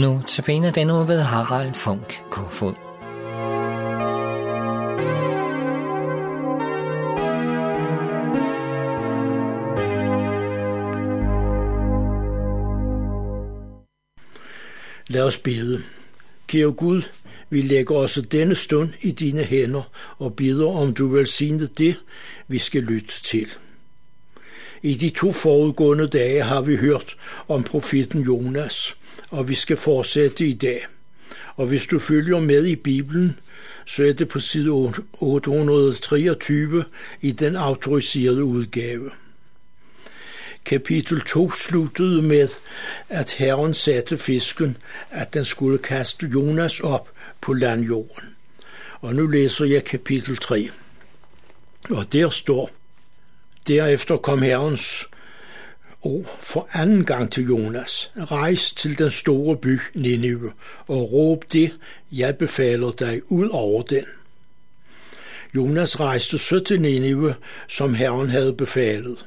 Nu tabiner den nu ved Harald Funk Kofod. Lad os bede. Kære Gud, vi lægger også denne stund i dine hænder og beder om du velsigne det, vi skal lytte til. I de to forudgående dage har vi hørt om profeten Jonas, og vi skal fortsætte i dag. Og hvis du følger med i Bibelen, så er det på side 823 i den autoriserede udgave. Kapitel 2 sluttede med, at Herren satte fisken, at den skulle kaste Jonas op på landjorden. Og nu læser jeg kapitel 3. Og der står, Derefter kom Herrens og for anden gang til Jonas. Rejs til den store by Nineve og råb det, jeg befaler dig ud over den. Jonas rejste så til Nineve, som Herren havde befalet.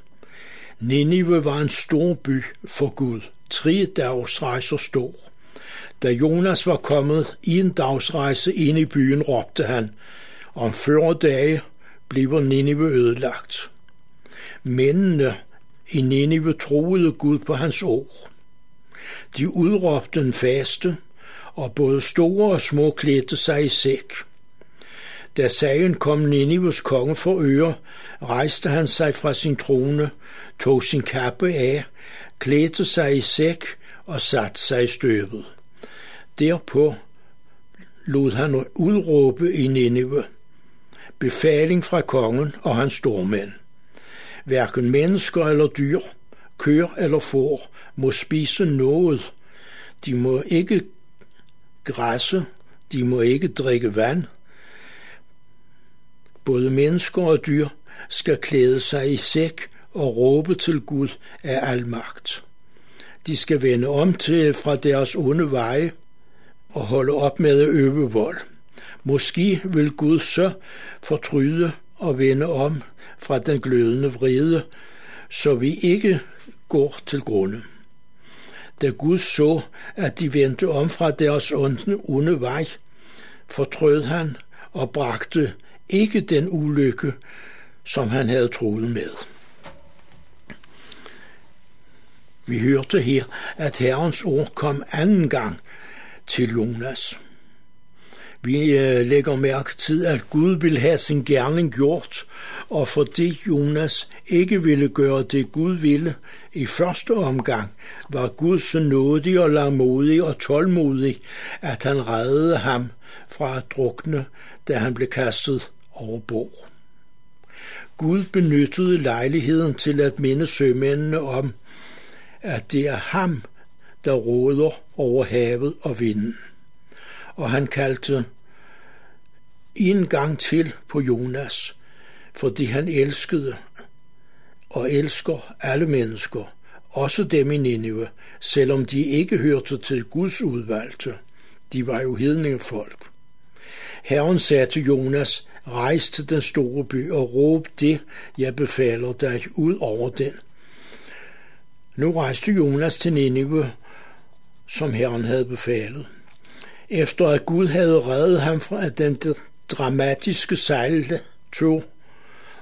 Nineve var en stor by for Gud, tre dags rejser stor. Da Jonas var kommet i en dagsrejse ind i byen, råbte han, om 40 dage bliver Nineve ødelagt. Mændene i Nineve troede Gud på hans ord. De udråbte en faste, og både store og små klædte sig i sæk. Da sagen kom Ninives konge for øre, rejste han sig fra sin trone, tog sin kappe af, klædte sig i sæk og satte sig i støvet. Derpå lod han udråbe i Ninive, befaling fra kongen og hans stormænd. Hverken mennesker eller dyr, køer eller får, må spise noget. De må ikke græsse, de må ikke drikke vand. Både mennesker og dyr skal klæde sig i sæk og råbe til Gud af almagt. De skal vende om til fra deres onde veje og holde op med at øve vold. Måske vil Gud så fortryde og vende om fra den glødende vrede, så vi ikke går til grunde. Da Gud så, at de vendte om fra deres onde, onde vej, fortrød han og bragte ikke den ulykke, som han havde troet med. Vi hørte her, at Herrens ord kom anden gang til Jonas. Vi øh, lægger mærke til, at Gud vil have sin gerning gjort, og fordi Jonas ikke ville gøre det, Gud ville i første omgang, var Gud så nådig og langmodig og tålmodig, at han reddede ham fra at drukne, da han blev kastet over bord. Gud benyttede lejligheden til at minde sømændene om, at det er ham, der råder over havet og vinden. Og han kaldte en gang til på Jonas, fordi han elskede og elsker alle mennesker, også dem i Nineve, selvom de ikke hørte til Guds udvalgte. De var jo hedninge folk. Herren sagde til Jonas, rejs til den store by og råb det, jeg befaler dig ud over den. Nu rejste Jonas til Nineve, som Herren havde befalet. Efter at Gud havde reddet ham fra den dramatiske sejltur,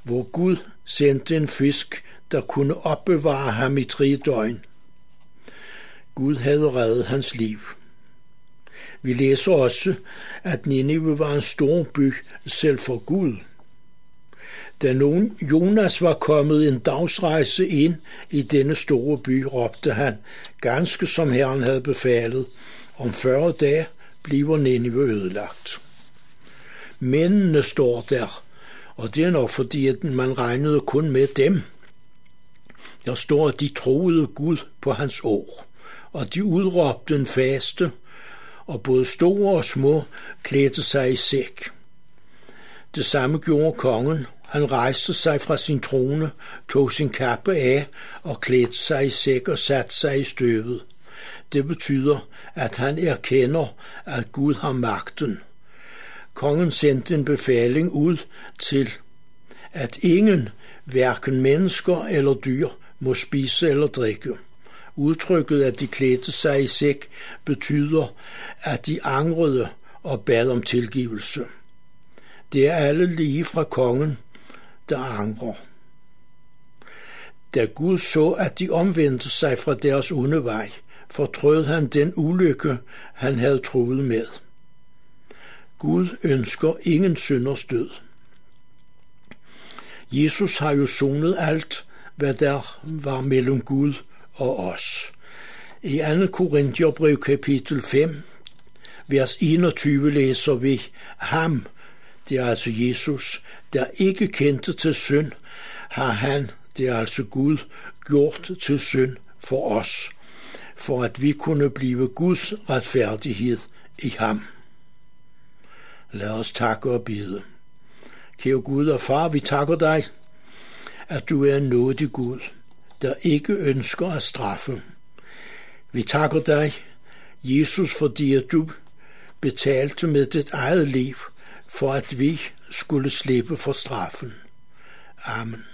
hvor Gud sendte en fisk, der kunne opbevare ham i tre døgn. Gud havde reddet hans liv. Vi læser også, at Nineve var en stor by selv for Gud. Da nogen Jonas var kommet en dagsrejse ind i denne store by, råbte han, ganske som Herren havde befalet, om 40 dage bliver Nineve ødelagt. Mændene står der, og det er nok fordi, at man regnede kun med dem. Der står, at de troede Gud på hans ord, og de udråbte en faste, og både store og små klædte sig i sæk. Det samme gjorde kongen. Han rejste sig fra sin trone, tog sin kappe af og klædte sig i sæk og satte sig i støvet. Det betyder, at han erkender, at Gud har magten. Kongen sendte en befaling ud til, at ingen, hverken mennesker eller dyr, må spise eller drikke. Udtrykket, at de klædte sig i sæk, betyder, at de angrede og bad om tilgivelse. Det er alle lige fra kongen, der angrer. Da Gud så, at de omvendte sig fra deres onde vej, fortrød han den ulykke, han havde truet med. Gud ønsker ingen synders død. Jesus har jo sonet alt, hvad der var mellem Gud og os. I 2. Korintherbrev kapitel 5, vers 21 læser vi ham, det er altså Jesus, der ikke kendte til synd, har han, det er altså Gud, gjort til synd for os, for at vi kunne blive Guds retfærdighed i ham. Lad os takke og bide. Kære Gud og far, vi takker dig, at du er en nådig Gud, der ikke ønsker at straffe. Vi takker dig, Jesus, fordi at du betalte med dit eget liv, for at vi skulle slippe for straffen. Amen.